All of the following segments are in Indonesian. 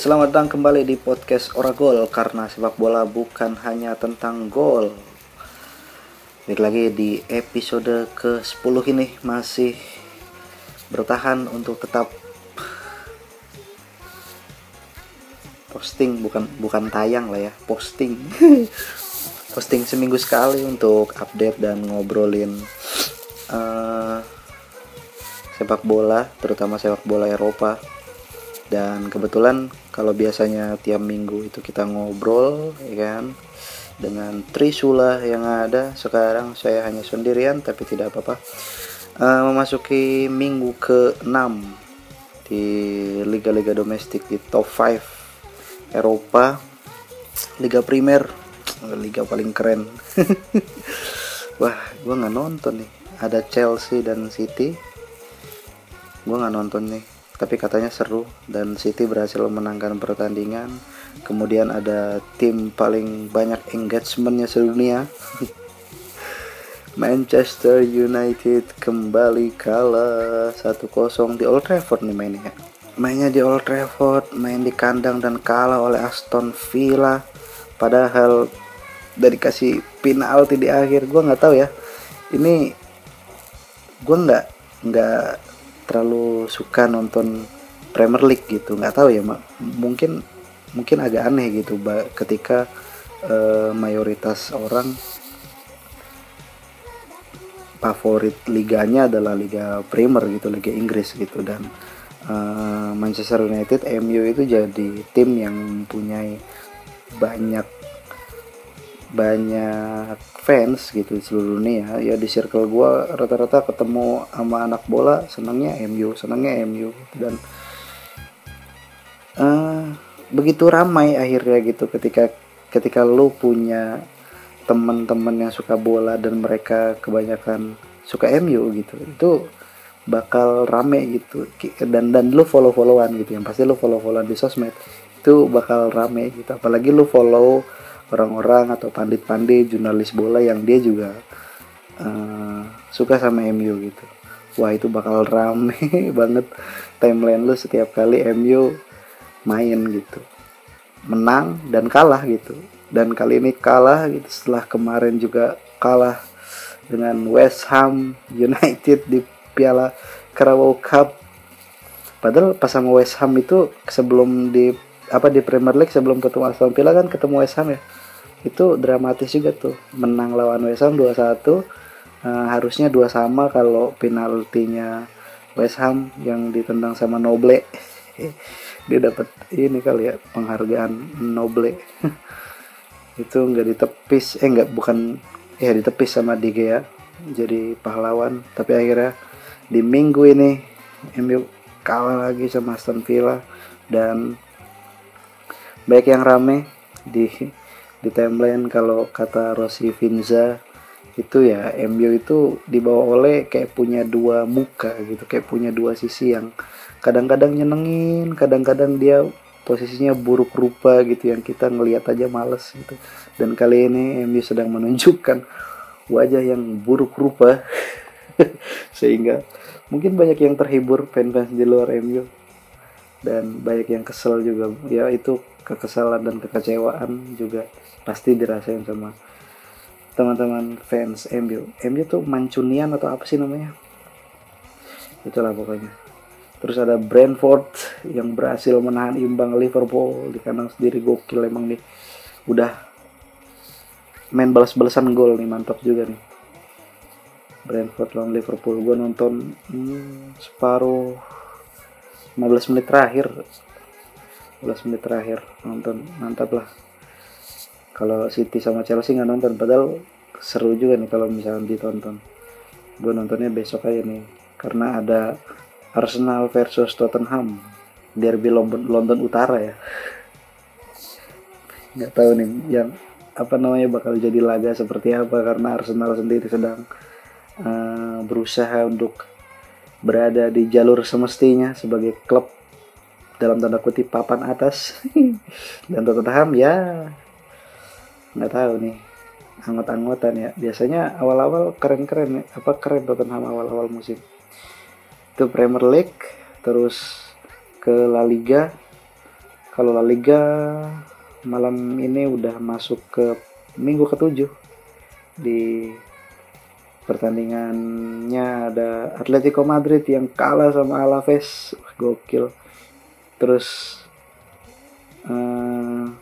Selamat datang kembali di podcast Oragol karena sepak bola bukan hanya tentang gol. Balik lagi di episode ke-10 ini masih bertahan untuk tetap posting bukan bukan tayang lah ya, posting. posting seminggu sekali untuk update dan ngobrolin uh, sepak bola, terutama sepak bola Eropa dan kebetulan kalau biasanya tiap minggu itu kita ngobrol ya kan? Dengan Trisula yang ada. Sekarang saya hanya sendirian tapi tidak apa-apa. Uh, memasuki minggu ke-6 di liga-liga domestik di top 5 Eropa. Liga Primer. Liga paling keren. Wah gue nggak nonton nih. Ada Chelsea dan City. Gue nggak nonton nih tapi katanya seru. Dan City berhasil menangkan pertandingan. Kemudian ada tim paling banyak engagementnya sedunia. Manchester United kembali kalah. 1-0 di Old Trafford nih mainnya. Mainnya di Old Trafford main di kandang dan kalah oleh Aston Villa. Padahal dari kasih penalti di akhir gue nggak tahu ya. Ini gue nggak nggak terlalu suka nonton Premier League gitu. Nggak tahu ya mungkin mungkin agak aneh gitu ketika uh, mayoritas orang favorit liganya adalah Liga Premier gitu Liga Inggris gitu. Dan uh, Manchester United MU itu jadi tim yang mempunyai banyak banyak fans gitu di seluruh dunia. Ya di circle gue rata-rata ketemu sama anak bola senangnya MU senangnya MU dan uh, begitu ramai akhirnya gitu ketika ketika lu punya teman-teman yang suka bola dan mereka kebanyakan suka MU gitu. Itu bakal rame gitu. Dan dan lu follow followan gitu. Yang pasti lu follow followan di sosmed. Itu bakal rame gitu. Apalagi lu follow orang-orang atau pandit-pandit jurnalis bola yang dia juga uh, suka sama MU gitu. Wah itu bakal rame banget. Timeline lu setiap kali MU main gitu. Menang dan kalah gitu. Dan kali ini kalah gitu. Setelah kemarin juga kalah dengan West Ham United di Piala Carabao Cup. Padahal pas sama West Ham itu sebelum di apa di Premier League sebelum ketemu Aston Villa kan ketemu West Ham ya? Itu dramatis juga tuh. Menang lawan West Ham 2-1 uh, harusnya dua sama kalau penaltinya West Ham yang ditendang sama Noble. Dia dapat ini kali ya penghargaan Noble. Itu nggak ditepis eh nggak bukan ya ditepis sama De ya jadi pahlawan. Tapi akhirnya di minggu ini MU kalah lagi sama Aston Villa. Dan baik yang rame di di timeline kalau kata Rossi Finza itu ya MU itu dibawa oleh kayak punya dua muka gitu kayak punya dua sisi yang kadang-kadang nyenengin kadang-kadang dia posisinya buruk rupa gitu yang kita ngelihat aja males gitu. Dan kali ini MU sedang menunjukkan wajah yang buruk rupa sehingga mungkin banyak yang terhibur fans-fans di luar MU dan banyak yang kesel juga. Ya itu kekesalan dan kekecewaan juga pasti dirasain sama teman-teman fans MU MU tuh Mancunian atau apa sih namanya? Itulah pokoknya. Terus ada Brentford yang berhasil menahan imbang Liverpool di kandang sendiri gokil emang nih. Udah main balas-balasan gol nih mantap juga nih. Brentford lawan Liverpool. Gue nonton hmm, separuh 15 menit terakhir 15 menit terakhir nonton mantap lah. Kalau City sama Chelsea nggak nonton padahal seru juga nih kalau misalnya ditonton. Gue nontonnya besok aja nih karena ada Arsenal versus Tottenham derby London, London Utara ya. Nggak tahu nih yang apa namanya bakal jadi laga seperti apa karena Arsenal sendiri sedang uh, berusaha untuk berada di jalur semestinya sebagai klub dalam tanda kutip papan atas. Dan Tottenham ya. Nggak tahu nih anggota-anggotan ya. Biasanya awal-awal keren-keren ya. Apa keren Tottenham awal-awal musim. Itu Premier League terus ke La Liga. Kalau La Liga malam ini udah masuk ke minggu ketujuh. Di pertandingannya ada Atletico Madrid yang kalah sama Alaves. Gokil terus uh,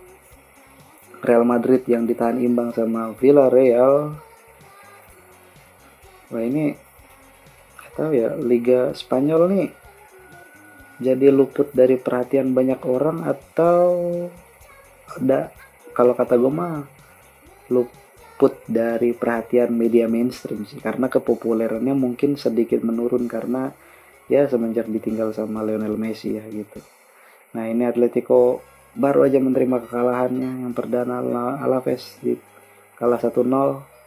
Real Madrid yang ditahan imbang sama Villarreal. Wah ini tahu ya Liga Spanyol nih jadi luput dari perhatian banyak orang atau ada kalau kata gue mah luput dari perhatian media mainstream sih. Karena kepopulerannya mungkin sedikit menurun karena ya semenjak ditinggal sama Lionel Messi ya gitu nah ini Atletico baru aja menerima kekalahannya yang perdana Alaves di kalah 1-0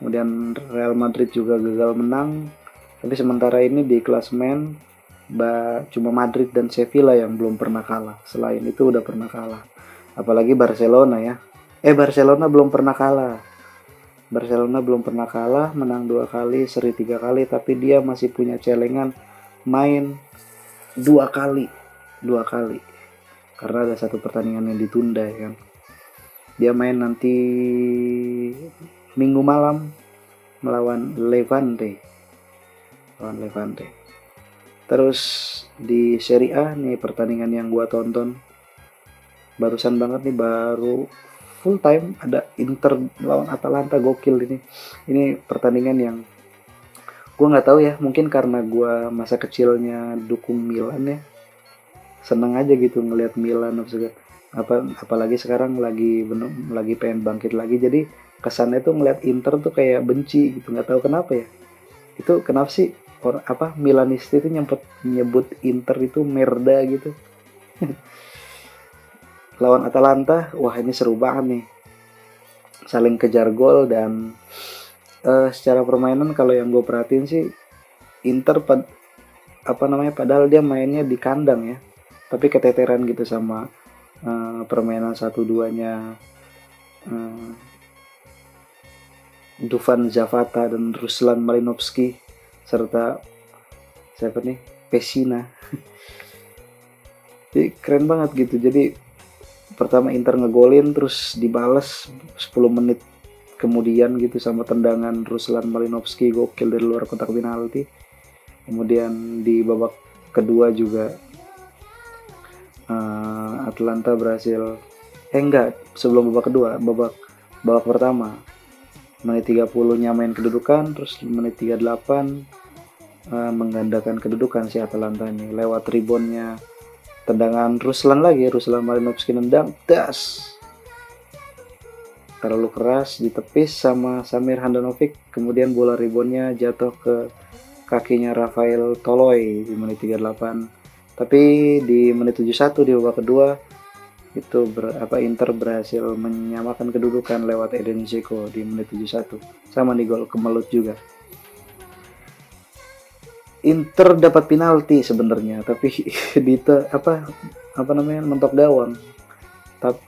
kemudian Real Madrid juga gagal menang. Tapi sementara ini di klasmen ba, cuma Madrid dan Sevilla yang belum pernah kalah. Selain itu udah pernah kalah. Apalagi Barcelona ya. Eh Barcelona belum pernah kalah. Barcelona belum pernah kalah menang dua kali seri tiga kali tapi dia masih punya celengan main dua kali dua kali. Karena ada satu pertandingan yang ditunda ya kan. Dia main nanti minggu malam melawan Levante. Lawan Levante. Terus di Serie A nih pertandingan yang gua tonton barusan banget nih baru full time ada Inter lawan Atalanta gokil ini. Ini pertandingan yang gue nggak tahu ya mungkin karena gue masa kecilnya dukung Milan ya seneng aja gitu ngelihat Milan apa apalagi sekarang lagi bener, lagi pengen bangkit lagi. Jadi kesannya tuh ngelihat Inter tuh kayak benci gitu nggak tahu kenapa ya. Itu kenapa sih or, apa Milanisti itu nyebut nyebut Inter itu merda gitu? Lawan Atalanta wah ini seru banget nih. Saling kejar gol dan uh, secara permainan kalau yang gue perhatiin sih Inter apa namanya padahal dia mainnya di kandang ya tapi keteteran gitu sama uh, permainan satu duanya uh, Dufan Zavata dan Ruslan Malinovski serta siapa nih? Pesina jadi keren banget gitu. Jadi pertama Inter ngegolin terus dibales 10 menit kemudian gitu sama tendangan Ruslan Malinovski gokil dari luar kotak penalti. Kemudian di babak kedua juga uh, Atlanta berhasil. Eh enggak sebelum babak kedua babak babak pertama. Menit 30 nyamain kedudukan terus menit 38 uh, eh, menggandakan kedudukan si Atalanta ini. Lewat ribonnya tendangan Ruslan lagi Ruslan Malinovski nendang das! Terlalu keras ditepis sama Samir Handanovic. Kemudian bola ribonnya jatuh ke kakinya Rafael Toloy di menit 38 tapi di menit 71 di babak kedua itu ber, apa Inter berhasil menyamakan kedudukan lewat Eden Dzeko di menit 71 sama di gol kemelut juga. Inter dapat penalti sebenarnya tapi di te, apa apa namanya mentok gawang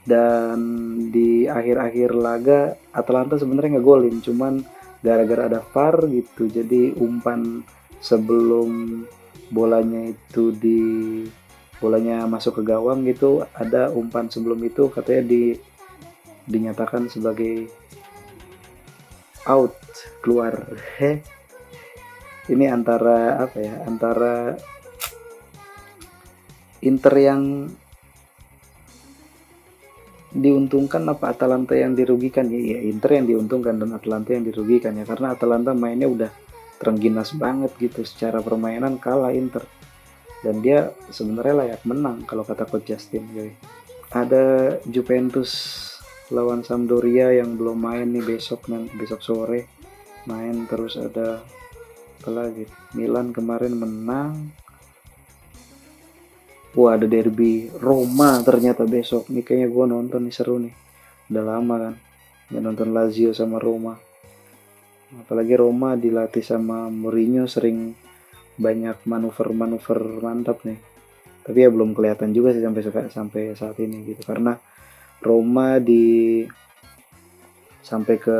dan di akhir-akhir laga Atalanta sebenarnya nggak golin cuman gara-gara ada VAR gitu. Jadi umpan sebelum bolanya itu di bolanya masuk ke gawang gitu ada umpan sebelum itu katanya di dinyatakan sebagai out keluar. Heh ini antara apa ya antara Inter yang diuntungkan apa Atalanta yang dirugikan? Ya, ya Inter yang diuntungkan dan Atalanta yang dirugikan ya karena Atalanta mainnya udah terengginas banget gitu secara permainan kalah Inter. Dan dia sebenarnya layak menang kalau kata coach Justin ya. ada Juventus lawan Sampdoria yang belum main nih besok nanti besok sore. Main terus ada apalagi Milan kemarin menang. Wah ada derby Roma ternyata besok. Nih kayaknya gue nonton nih seru nih. Udah lama kan nggak nonton Lazio sama Roma apalagi Roma dilatih sama Mourinho sering banyak manuver-manuver mantap nih. Tapi ya belum kelihatan juga sih sampai sampai saat ini gitu. Karena Roma di sampai ke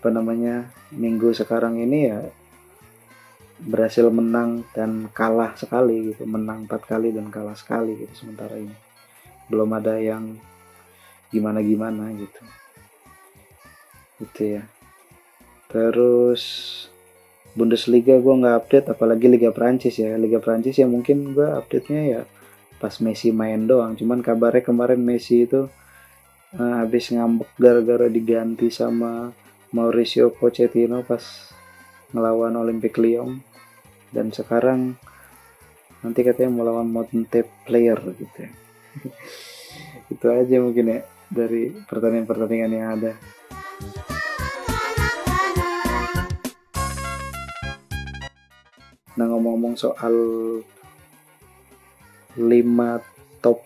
apa namanya minggu sekarang ini ya berhasil menang dan kalah sekali gitu. Menang empat kali dan kalah sekali gitu sementara ini. Belum ada yang gimana gimana gitu. Gitu ya terus Bundesliga gue nggak update apalagi Liga Prancis ya. Liga Prancis ya mungkin gue update nya ya pas Messi main doang. Cuman kabarnya kemarin Messi itu uh, habis ngambek gara-gara diganti sama Mauricio Pochettino pas ngelawan Olympic Lyon. Dan sekarang nanti katanya mau lawan Montpellier player gitu ya. itu aja mungkin ya dari pertandingan-pertandingan yang ada nah ngomong-ngomong soal 5 top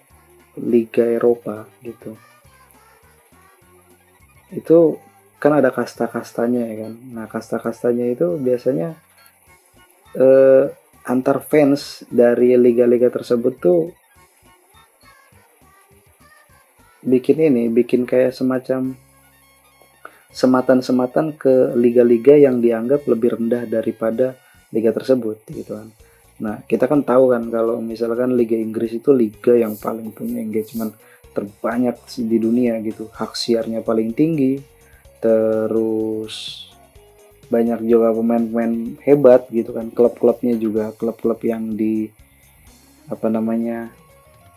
Liga Eropa gitu. Itu kan ada kasta-kastanya ya kan? Nah kasta-kastanya itu biasanya eh, antar fans dari liga-liga tersebut tuh bikin ini, bikin kayak semacam sematan-sematan ke liga-liga yang dianggap lebih rendah daripada liga tersebut gitu kan. Nah, kita kan tahu kan kalau misalkan Liga Inggris itu liga yang paling punya engagement terbanyak di dunia gitu. Hak siarnya paling tinggi. Terus banyak juga pemain-pemain hebat gitu kan klub-klubnya juga klub-klub yang di apa namanya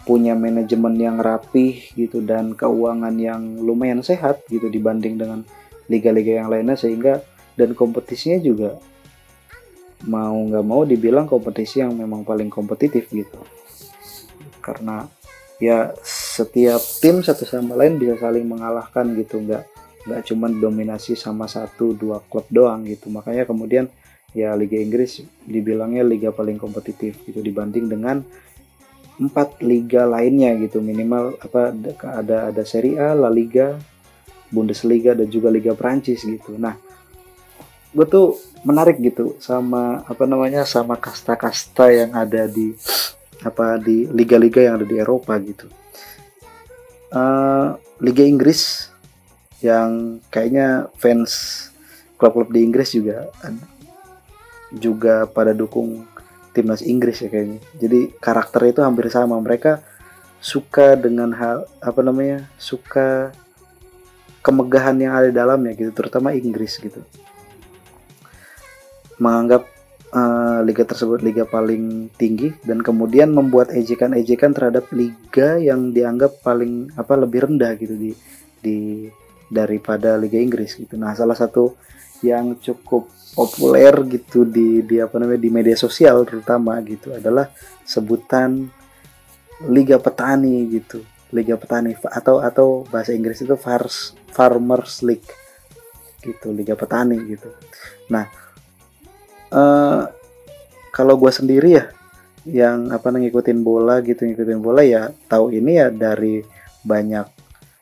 punya manajemen yang rapih gitu dan keuangan yang lumayan sehat gitu dibanding dengan liga-liga yang lainnya sehingga dan kompetisinya juga mau nggak mau dibilang kompetisi yang memang paling kompetitif gitu. Karena ya setiap tim satu sama lain bisa saling mengalahkan gitu nggak nggak cuma dominasi sama satu dua klub doang gitu. Makanya kemudian ya Liga Inggris dibilangnya liga paling kompetitif gitu dibanding dengan empat liga lainnya gitu. Minimal apa ada ada Serie A, La Liga, Bundesliga dan juga Liga Prancis gitu. Nah, gue tuh menarik gitu sama apa namanya sama kasta-kasta yang ada di apa di liga-liga yang ada di Eropa gitu. Uh, liga Inggris yang kayaknya fans klub-klub di Inggris juga juga pada dukung timnas Inggris ya kayaknya. Jadi karakter itu hampir sama. Mereka suka dengan hal apa namanya? suka kemegahan yang ada di dalamnya gitu, terutama Inggris gitu. Menganggap uh, liga tersebut liga paling tinggi dan kemudian membuat ejekan-ejekan terhadap liga yang dianggap paling apa lebih rendah gitu di di daripada Liga Inggris gitu. Nah, salah satu yang cukup populer gitu di di apa namanya di media sosial terutama gitu adalah sebutan Liga Petani gitu. Liga Petani atau atau bahasa Inggris itu Farmers League gitu, Liga Petani gitu. Nah, uh, kalau gue sendiri ya yang apa ngikutin bola gitu ngikutin bola ya tahu ini ya dari banyak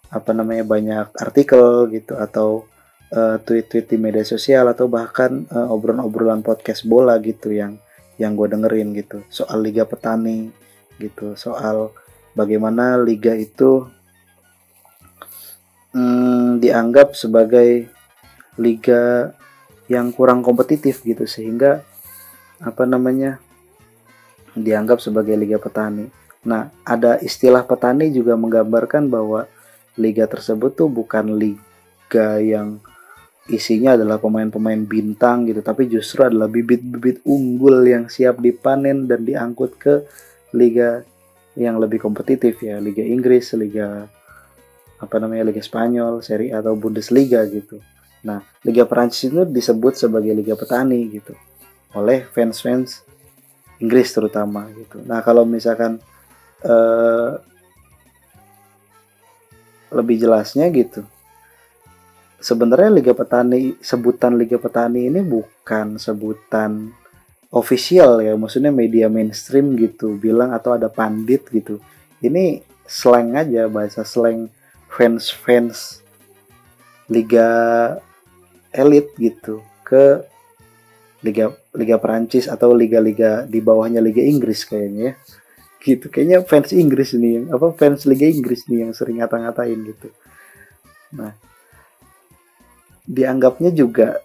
apa namanya banyak artikel gitu atau uh, tweet-tweet di media sosial atau bahkan uh, obrolan-obrolan podcast bola gitu yang yang gue dengerin gitu. Soal liga petani gitu soal bagaimana liga itu hmm, dianggap sebagai liga yang kurang kompetitif gitu sehingga apa namanya dianggap sebagai liga petani. Nah, ada istilah petani juga menggambarkan bahwa liga tersebut tuh bukan liga yang isinya adalah pemain-pemain bintang gitu tapi justru adalah bibit-bibit unggul yang siap dipanen dan diangkut ke liga yang lebih kompetitif ya Liga Inggris, Liga apa namanya Liga Spanyol, Serie A atau Bundesliga gitu. Nah, Liga Prancis itu disebut sebagai Liga Petani gitu. Oleh fans-fans Inggris terutama gitu. Nah, kalau misalkan eh, lebih jelasnya gitu. Sebenarnya Liga Petani sebutan Liga Petani ini bukan sebutan official ya. Maksudnya media mainstream gitu. Bilang atau ada pandit gitu. Ini slang aja bahasa slang fans fans liga elit gitu ke liga liga Perancis atau liga-liga di bawahnya liga Inggris kayaknya ya. Gitu kayaknya fans Inggris nih yang apa fans Liga Inggris nih yang sering ngata-ngatain gitu. Nah dianggapnya juga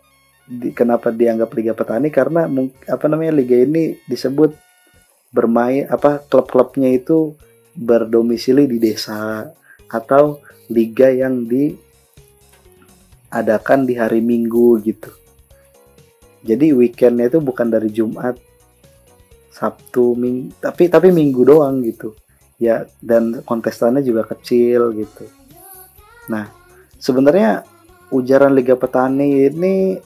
di, kenapa dianggap Liga Petani? Karena apa namanya liga ini disebut bermain apa klub-klubnya itu berdomisili di desa atau liga yang diadakan di hari Minggu gitu. Jadi weekendnya itu bukan dari Jumat, Sabtu, Ming, tapi tapi Minggu doang gitu. Ya dan kontestannya juga kecil gitu. Nah sebenarnya ujaran Liga Petani ini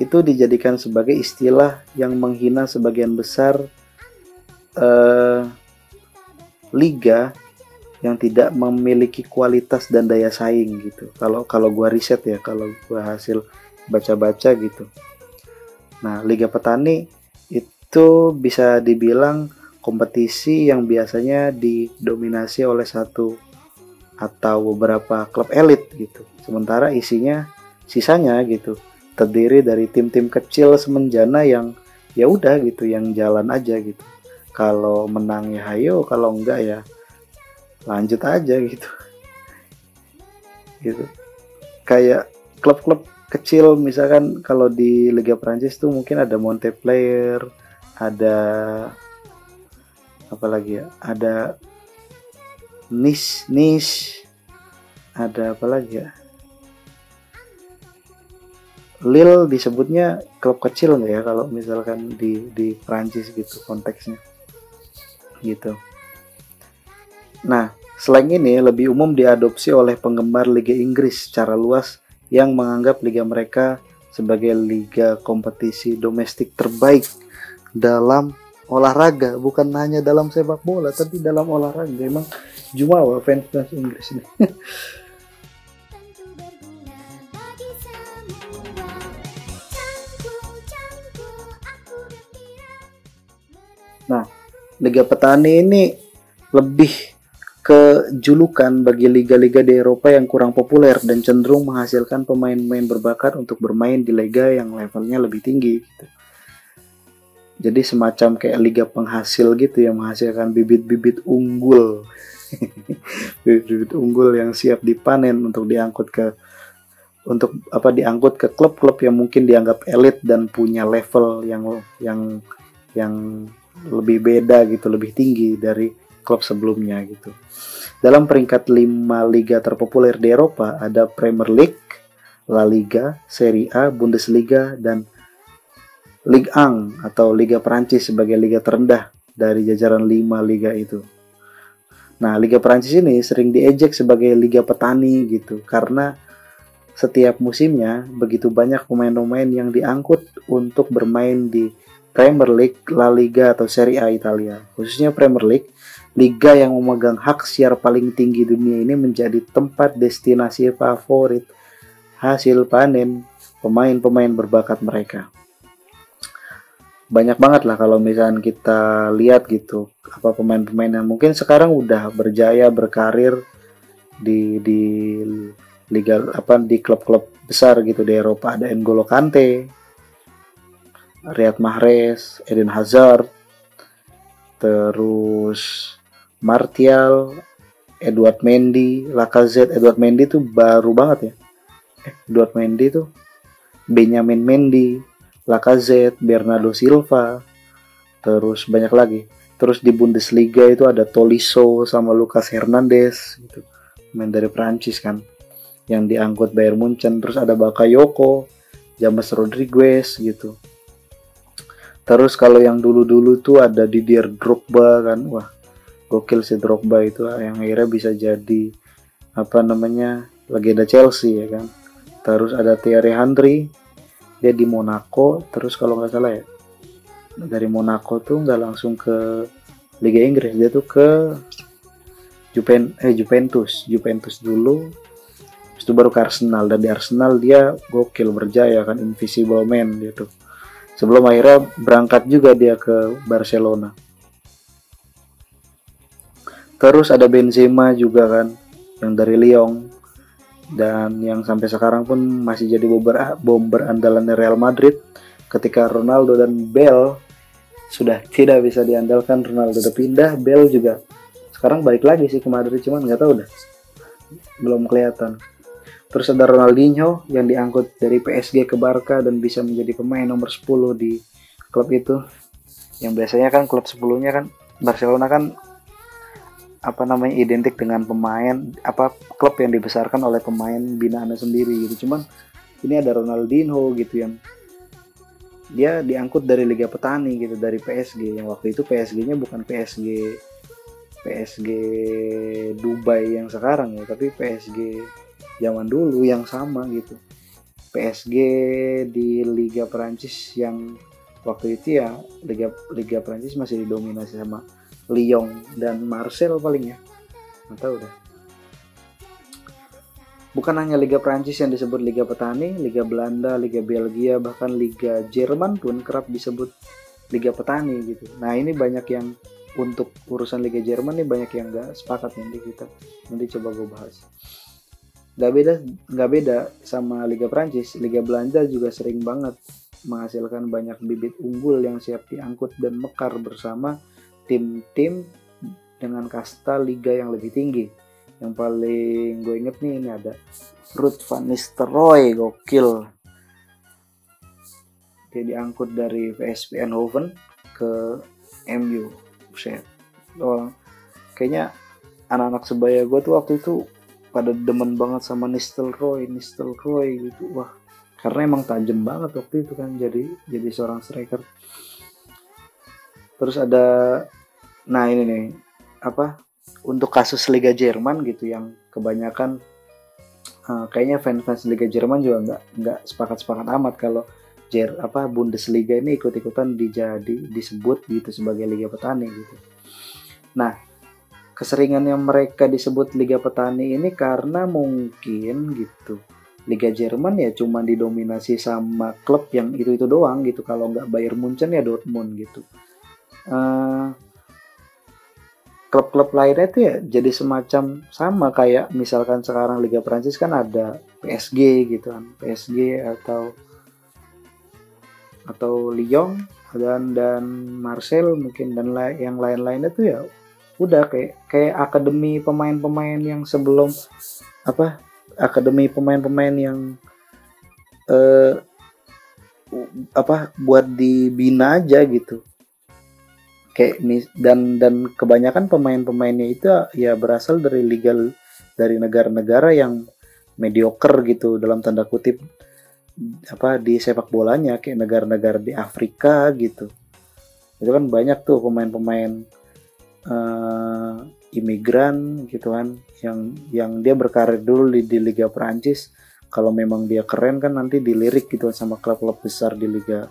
itu dijadikan sebagai istilah yang menghina sebagian besar eh, liga yang tidak memiliki kualitas dan daya saing gitu. Kalau kalau gua riset ya, kalau gua hasil baca-baca gitu. Nah, Liga Petani itu bisa dibilang kompetisi yang biasanya didominasi oleh satu atau beberapa klub elit gitu. Sementara isinya sisanya gitu terdiri dari tim-tim kecil semenjana yang ya udah gitu, yang jalan aja gitu. Kalau menang ya hayo, kalau enggak ya lanjut aja gitu. Gitu. Kayak klub-klub kecil misalkan kalau di Liga Prancis tuh mungkin ada Montpellier ada apa lagi ya ada Nice Nice ada apa lagi ya? Lille disebutnya klub kecil nggak ya kalau misalkan di di Prancis gitu konteksnya. Gitu Nah, slang ini lebih umum diadopsi oleh penggemar Liga Inggris secara luas yang menganggap liga mereka sebagai liga kompetisi domestik terbaik dalam olahraga, bukan hanya dalam sepak bola, tapi dalam olahraga. Emang jumawa fans fans Inggris ini. nah, Liga Petani ini lebih kejulukan bagi liga-liga di Eropa yang kurang populer dan cenderung menghasilkan pemain-pemain berbakat untuk bermain di liga yang levelnya lebih tinggi gitu. Jadi semacam kayak liga penghasil gitu yang menghasilkan bibit-bibit unggul. bibit-bibit unggul yang siap dipanen untuk diangkut ke untuk apa diangkut ke klub-klub yang mungkin dianggap elit dan punya level yang yang yang lebih beda gitu, lebih tinggi dari klub sebelumnya gitu. Dalam peringkat 5 liga terpopuler di Eropa ada Premier League, La Liga, Serie A, Bundesliga, dan Ligue 1 atau Liga Perancis sebagai liga terendah dari jajaran 5 liga itu. Nah, Liga Perancis ini sering diejek sebagai liga petani gitu karena setiap musimnya begitu banyak pemain-pemain yang diangkut untuk bermain di Premier League, La Liga atau Serie A Italia. Khususnya Premier League liga yang memegang hak siar paling tinggi dunia ini menjadi tempat destinasi favorit hasil panen pemain-pemain berbakat mereka. Banyak banget lah kalau misalnya kita lihat gitu apa pemain-pemain yang mungkin sekarang udah berjaya berkarir di di liga apa di klub-klub besar gitu di Eropa ada N'Golo Kante, Riyad Mahrez, Eden Hazard, terus Martial, Edward Mendy, Lacazette, Edward Mendy tuh baru banget ya. Edward Mendy tuh Benjamin Mendy, Lacazette, Bernardo Silva, terus banyak lagi. Terus di Bundesliga itu ada Tolisso sama Lucas Hernandez gitu. Main dari Prancis kan. Yang diangkut Bayern Munchen, terus ada Bakayoko, James Rodriguez gitu. Terus kalau yang dulu-dulu tuh ada Didier Drogba kan. Wah, gokil si Drogba itu yang akhirnya bisa jadi apa namanya legenda Chelsea ya kan? Terus ada Thierry Henry dia di Monaco. Terus kalau nggak salah ya dari Monaco tuh nggak langsung ke Liga Inggris dia tuh ke Juven eh Juventus. Juventus dulu. Itu baru ke Arsenal. Dan di Arsenal dia gokil berjaya kan invisible man gitu. Sebelum akhirnya berangkat juga dia ke Barcelona Terus ada Benzema juga kan yang dari Lyon. Dan yang sampai sekarang pun masih jadi bomber bomber andalan Real Madrid ketika Ronaldo dan Bell sudah tidak bisa diandalkan. Ronaldo udah pindah Bell juga. Sekarang balik lagi sih ke Madrid cuman nggak tahu dah belum kelihatan. Terus ada Ronaldinho yang diangkut dari PSG ke Barca dan bisa menjadi pemain nomor 10 di klub itu. Yang biasanya kan klub sebelumnya kan Barcelona kan apa namanya identik dengan pemain apa klub yang dibesarkan oleh pemain binaannya sendiri gitu. Cuman ini ada Ronaldinho gitu yang dia diangkut dari Liga Petani gitu dari PSG yang waktu itu PSG-nya bukan PSG PSG Dubai yang sekarang ya tapi PSG zaman dulu yang sama gitu. PSG di Liga Prancis yang waktu itu ya Liga Liga Prancis masih didominasi sama Lyon dan Marcel paling ya nggak tahu deh bukan hanya Liga Prancis yang disebut Liga Petani, Liga Belanda, Liga Belgia, bahkan Liga Jerman pun kerap disebut Liga Petani gitu. Nah ini banyak yang untuk urusan Liga Jerman nih banyak yang nggak sepakat nanti kita nanti coba gue bahas. Gak beda nggak beda sama Liga Prancis, Liga Belanda juga sering banget menghasilkan banyak bibit unggul yang siap diangkut dan mekar bersama tim-tim dengan kasta liga yang lebih tinggi. Yang paling gue inget nih ini ada Ruth Van Nistelrooy gokil. Dia diangkut dari VSP Eindhoven ke MU Buset. Oh, kayaknya anak-anak sebaya gue tuh waktu itu pada demen banget sama Nistelrooy Nistelrooy gitu. Wah karena emang tajam banget waktu itu kan jadi jadi seorang striker. Terus ada nah ini nih apa untuk kasus Liga Jerman gitu yang kebanyakan uh, kayaknya fans-fans Liga Jerman juga nggak nggak sepakat-sepakat amat kalau Jer apa Bundesliga ini ikut-ikutan dijadi disebut gitu sebagai Liga Petani gitu. Nah, keseringan yang mereka disebut Liga Petani ini karena mungkin gitu Liga Jerman ya cuma didominasi sama klub yang itu-itu doang gitu kalau nggak Bayern Munchen ya Dortmund gitu. Uh, klub-klub lainnya itu ya jadi semacam sama kayak misalkan sekarang Liga Prancis kan ada PSG gitu kan. PSG atau atau Lyon dan dan Marcel mungkin dan la yang lain-lainnya tuh ya udah kayak kayak akademi pemain-pemain yang sebelum apa akademi pemain-pemain yang eh, apa buat dibina aja gitu kayak dan dan kebanyakan pemain-pemainnya itu ya berasal dari liga dari negara-negara yang mediocre gitu dalam tanda kutip apa di sepak bolanya kayak negara-negara di Afrika gitu. Itu kan banyak tuh pemain-pemain uh, imigran gitu kan yang yang dia berkarir dulu di, di Liga Prancis kalau memang dia keren kan nanti dilirik gitu sama klub-klub besar di Liga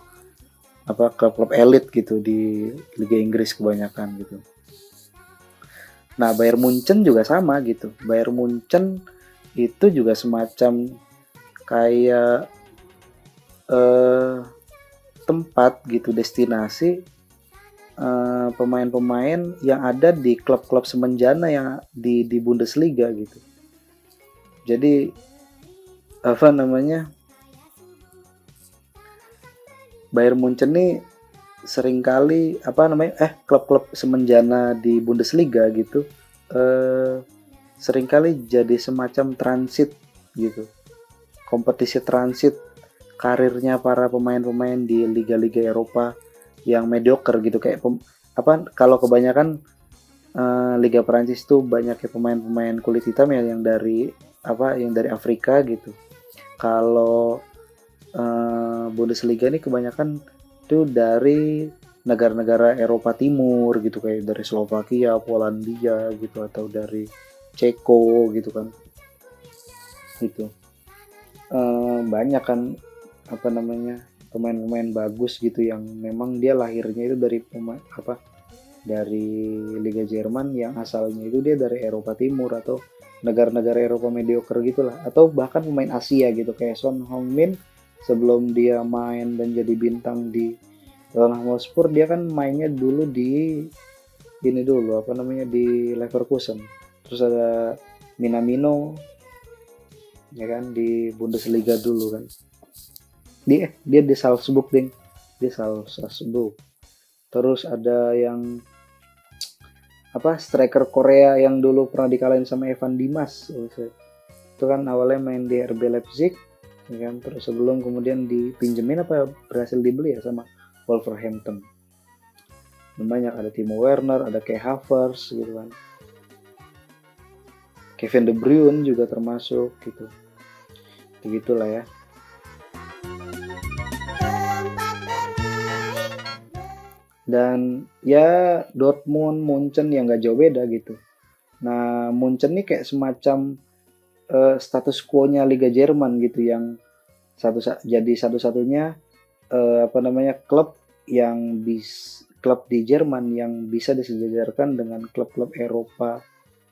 apa klub-klub elit gitu di Liga Inggris kebanyakan gitu. Nah, Bayern Munchen juga sama gitu. Bayern Munchen itu juga semacam kayak eh, tempat gitu destinasi pemain pemain-pemain yang ada di klub-klub semenjana yang di di Bundesliga gitu. Jadi apa namanya? Bayern Munchen nih sering kali apa namanya eh klub-klub semenjana di Bundesliga gitu eh, sering kali jadi semacam transit gitu. Kompetisi transit karirnya para pemain-pemain di liga-liga Eropa yang mediocre gitu. Kayak pem, apa kalau kebanyakan eh, Liga Prancis tuh banyak ya pemain-pemain kulit hitam ya yang dari apa yang dari Afrika gitu. Kalau uh, Bundesliga ini kebanyakan itu dari negara-negara Eropa Timur gitu kayak dari Slovakia, Polandia gitu atau dari Ceko gitu kan. Gitu. Uh, banyak kan apa namanya pemain-pemain bagus gitu yang memang dia lahirnya itu dari pemain apa dari Liga Jerman yang asalnya itu dia dari Eropa Timur atau negara-negara Eropa mediocre gitulah. Atau bahkan pemain Asia gitu kayak Son Heung-min sebelum dia main dan jadi bintang di Tottenham Hotspur dia kan mainnya dulu di ini dulu apa namanya di Leverkusen. Terus ada Minamino ya kan di Bundesliga dulu kan. Dia dia di Salzburg ding. Di Salzburg. Terus ada yang apa striker Korea yang dulu pernah dikalahin sama Evan Dimas itu kan awalnya main di RB Leipzig ya kan? Terus sebelum kemudian dipinjemin apa berhasil dibeli ya sama Wolverhampton. Dan banyak ada Timo Werner ada kayak Havertz gitu kan. Kevin De Bruyne juga termasuk gitu. Begitulah ya. Dan ya Dortmund Munchen yang gak jauh beda gitu. Nah Munchen ini kayak semacam uh, status quo-nya Liga Jerman gitu yang satu jadi satu-satunya uh, apa namanya klub yang bis klub di Jerman yang bisa disejajarkan dengan klub-klub Eropa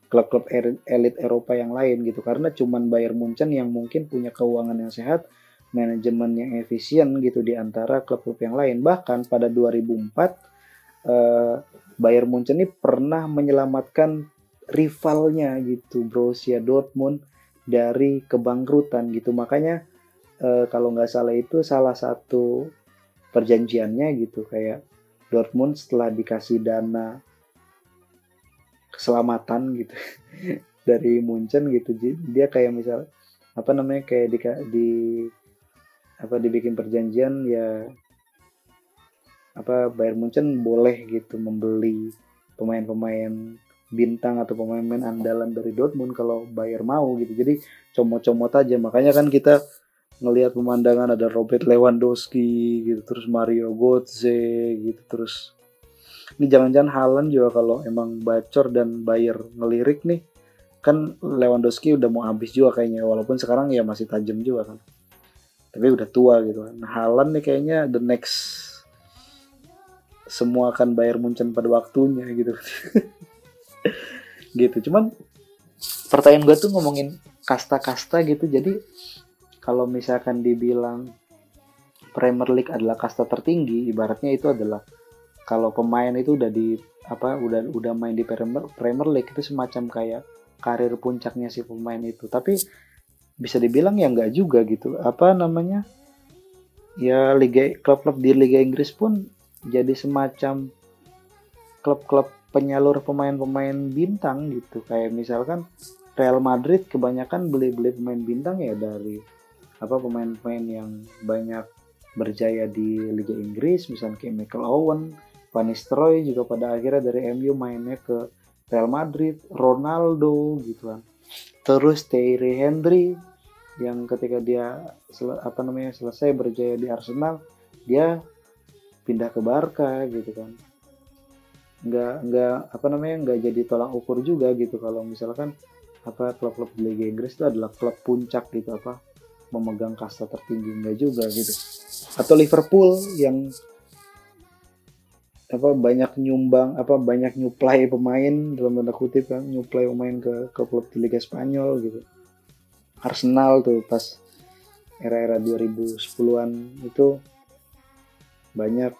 klub-klub er, elit Eropa yang lain gitu karena cuman Bayern Munchen yang mungkin punya keuangan yang sehat manajemen yang efisien gitu di antara klub-klub yang lain. Bahkan pada 2004 eh, Bayern Munchen ini pernah menyelamatkan rivalnya gitu Borussia Dortmund dari kebangkrutan gitu. Makanya eh, kalau nggak salah itu salah satu perjanjiannya gitu kayak Dortmund setelah dikasih dana keselamatan gitu dari Munchen gitu dia kayak misal apa namanya kayak di, di apa dibikin perjanjian ya apa Bayern Munchen boleh gitu membeli pemain-pemain bintang atau pemain-pemain andalan dari Dortmund kalau Bayern mau gitu. Jadi comot-comot aja. Makanya kan kita ngelihat pemandangan ada Robert Lewandowski gitu terus Mario Götze gitu terus ini jangan-jangan Haaland juga kalau emang bacor dan Bayer ngelirik nih kan Lewandowski udah mau habis juga kayaknya walaupun sekarang ya masih tajam juga kan. Tapi udah tua gitu. Kan Halan nih kayaknya the next semua akan bayar Munchen pada waktunya gitu gitu. Cuman pertanyaan gue tuh ngomongin kasta-kasta gitu. Jadi kalau misalkan dibilang Premier League adalah kasta tertinggi ibaratnya itu adalah kalau pemain itu udah di apa udah udah main di Premier Premier League itu semacam kayak karir puncaknya si pemain itu. Tapi bisa dibilang ya nggak juga gitu. Apa namanya? Ya liga klub-klub di Liga Inggris pun jadi semacam klub-klub penyalur pemain-pemain bintang gitu. Kayak misalkan Real Madrid kebanyakan beli-beli pemain bintang ya dari apa pemain-pemain yang banyak berjaya di Liga Inggris. Misalnya kayak Michael Owen, Van Nistelrooy juga pada akhirnya dari MU mainnya ke Real Madrid, Ronaldo gitu kan. Terus Thierry Henry yang ketika dia apa namanya selesai berjaya di Arsenal dia pindah ke Barca gitu kan nggak nggak apa namanya nggak jadi tolak ukur juga gitu. Kalau misalkan apa klub-klub di Liga Inggris itu adalah klub puncak gitu apa memegang kasta tertinggi enggak juga gitu. Atau Liverpool yang apa banyak nyumbang apa banyak nyuplai pemain dalam tanda kutip kan nyuplai pemain ke ke klub di Liga Spanyol gitu. Arsenal tuh pas era-era 2010-an itu banyak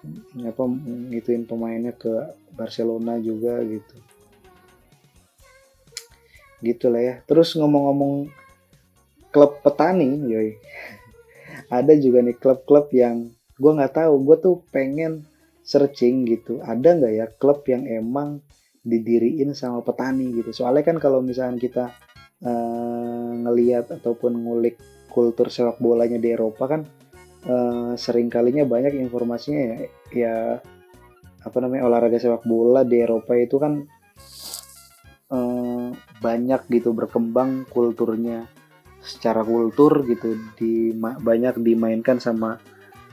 apa ngituin pemainnya ke Barcelona juga gitu. Gitulah ya. Terus ngomong-ngomong klub petani yoi. Ada juga nih klub-klub yang gue nggak tahu gue tuh pengen searching gitu. Ada nggak ya klub yang emang didiriin sama petani gitu? Soalnya kan kalau misalnya kita uh, ngeliat ataupun ngulik kultur sepak bolanya di Eropa kan uh, sering kalinya banyak informasinya ya, ya apa namanya olahraga sepak bola di Eropa itu kan uh, banyak gitu berkembang kulturnya. Secara kultur gitu di banyak dimainkan sama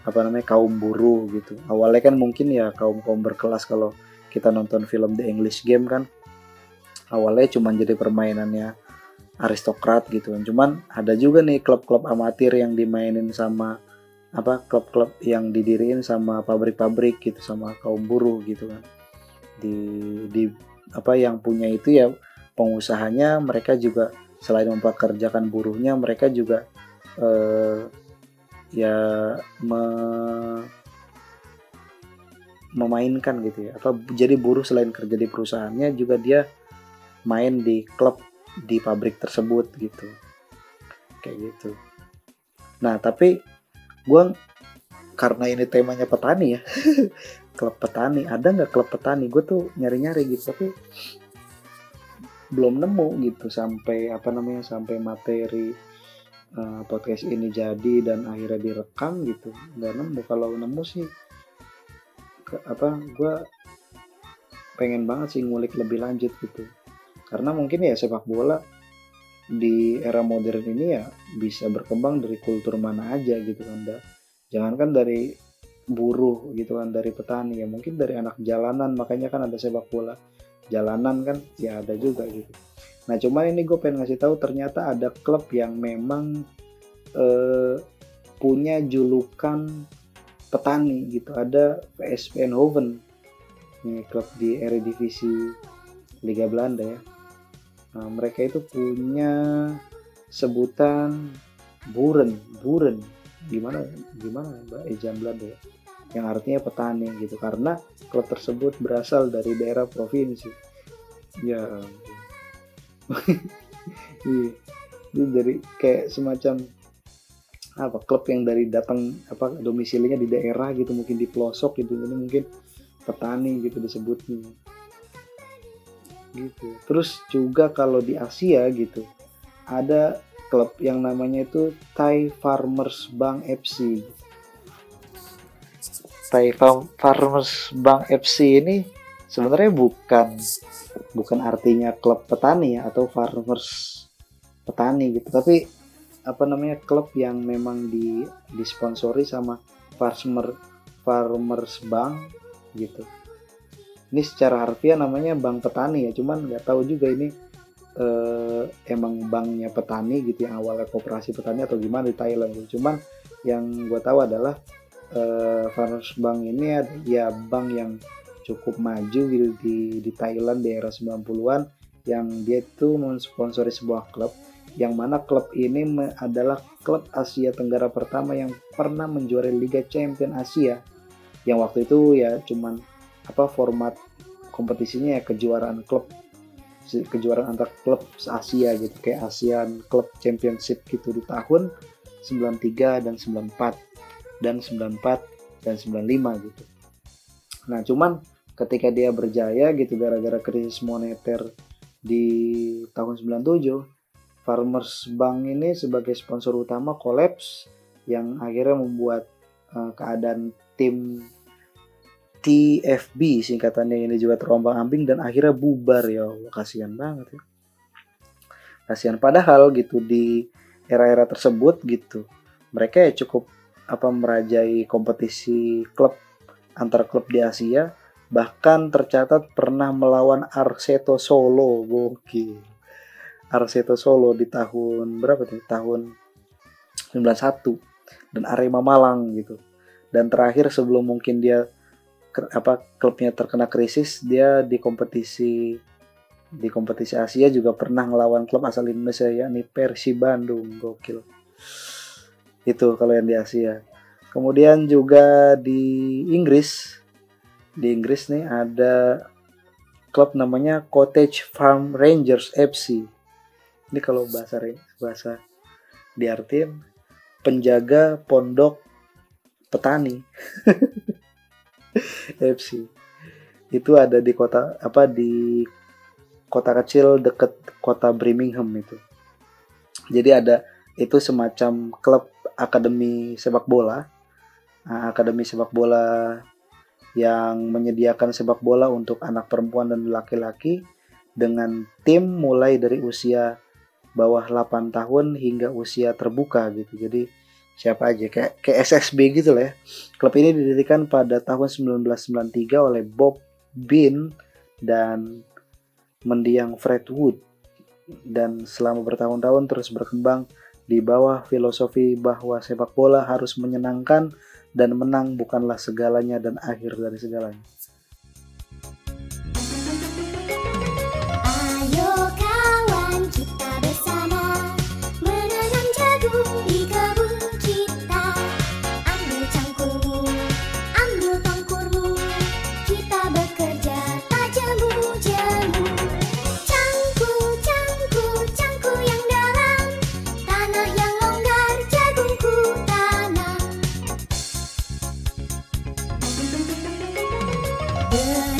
apa namanya kaum buruh gitu. Awalnya kan mungkin ya kaum kaum berkelas kalau kita nonton film The English Game kan. Awalnya cuma jadi permainannya aristokrat gitu kan. Cuman ada juga nih klub-klub amatir yang dimainin sama apa klub-klub yang didiriin sama pabrik-pabrik gitu sama kaum buruh gitu kan. Di di apa yang punya itu ya pengusahanya mereka juga selain mempekerjakan buruhnya mereka juga eh, ya me, memainkan gitu ya. Apa jadi buruh selain kerja di perusahaannya juga dia main di klub di pabrik tersebut gitu. Kayak gitu. Nah tapi gue karena ini temanya petani ya klub petani. Ada nggak klub petani? Gue tuh nyari-nyari gitu tapi belum nemu gitu sampai apa namanya sampai materi uh, podcast ini jadi dan akhirnya direkam gitu. Nggak nemu. Kalau nemu sih ke, apa gue pengen banget sih ngulik lebih lanjut gitu. Karena mungkin ya sepak bola di era modern ini ya bisa berkembang dari kultur mana aja gitu kan jangankan dari buruh gitu kan dari petani ya mungkin dari anak jalanan makanya kan ada sepak bola. Jalanan kan ya ada juga gitu. Nah cuman ini gue pengen ngasih tahu ternyata ada klub yang memang eh, punya julukan petani gitu. Ada PSV Eindhoven ini klub di Eredivisie Liga Belanda ya nah, mereka itu punya sebutan buren buren. Gimana gimana mbak? Ejaan Belanda ya. Yang artinya petani gitu. Karena klub tersebut berasal dari daerah provinsi. Ya iya. Ini dari kayak semacam apa klub yang dari datang apa domisilinya di daerah gitu. Mungkin di pelosok gitu. Ini mungkin petani gitu disebutnya gitu. Terus juga kalau di Asia gitu ada klub yang namanya itu Thai Farmers Bank FC Thai Farmers Bank FC ini sebenarnya bukan bukan artinya klub petani ya atau farmers petani gitu. Tapi apa namanya klub yang memang di disponsori sama farmer farmers bank gitu ini secara harfiah namanya bank petani ya cuman nggak tahu juga ini eh, emang banknya petani gitu yang awalnya kooperasi petani atau gimana di Thailand gitu. cuman yang gue tahu adalah uh, Farmers Bank ini ya bank yang cukup maju gitu di di Thailand di era 90-an yang dia itu mensponsori sebuah klub yang mana klub ini adalah klub Asia Tenggara pertama yang pernah menjuarai Liga Champion Asia yang waktu itu ya cuman apa format kompetisinya ya kejuaraan klub kejuaraan antar klub Asia gitu kayak ASEAN Club Championship gitu di tahun 93 dan 94 dan 94 dan 95 gitu. Nah, cuman ketika dia berjaya gitu gara-gara krisis moneter di tahun 97, Farmers Bank ini sebagai sponsor utama kolaps yang akhirnya membuat uh, keadaan tim TFB singkatannya ini juga terombang-ambing dan akhirnya bubar. Ya Allah kasihan banget ya. Kasihan. Padahal gitu di era-era tersebut gitu mereka ya cukup apa merajai kompetisi klub antar klub di Asia. Bahkan tercatat pernah melawan Arseto Solo gokil. Arseto Solo di tahun berapa tuh? Tahun 91 dan Arema Malang gitu. Dan terakhir sebelum mungkin dia apa klubnya terkena krisis dia di kompetisi di kompetisi Asia juga pernah melawan klub asal Indonesia yakni Persi Bandung. Gokil. Itu kalau yang di Asia. Kemudian juga di Inggris di Inggris nih ada klub namanya Cottage Farm Rangers FC ini kalau bahasa bahasa diartin penjaga pondok petani FC itu ada di kota apa di kota kecil deket kota Birmingham itu. Jadi ada itu semacam klub akademi sepak bola. Nah, akademi sepak bola yang menyediakan sepak bola untuk anak perempuan dan laki-laki dengan tim mulai dari usia bawah 8 tahun hingga usia terbuka gitu. Jadi siapa aja kayak kayak SSB gitu lah ya. Klub ini didirikan pada tahun 1993 oleh Bob Bean dan mendiang Fred Wood dan selama bertahun-tahun terus berkembang di bawah filosofi bahwa sepak bola harus menyenangkan dan menang bukanlah segalanya dan akhir dari segalanya. Yeah.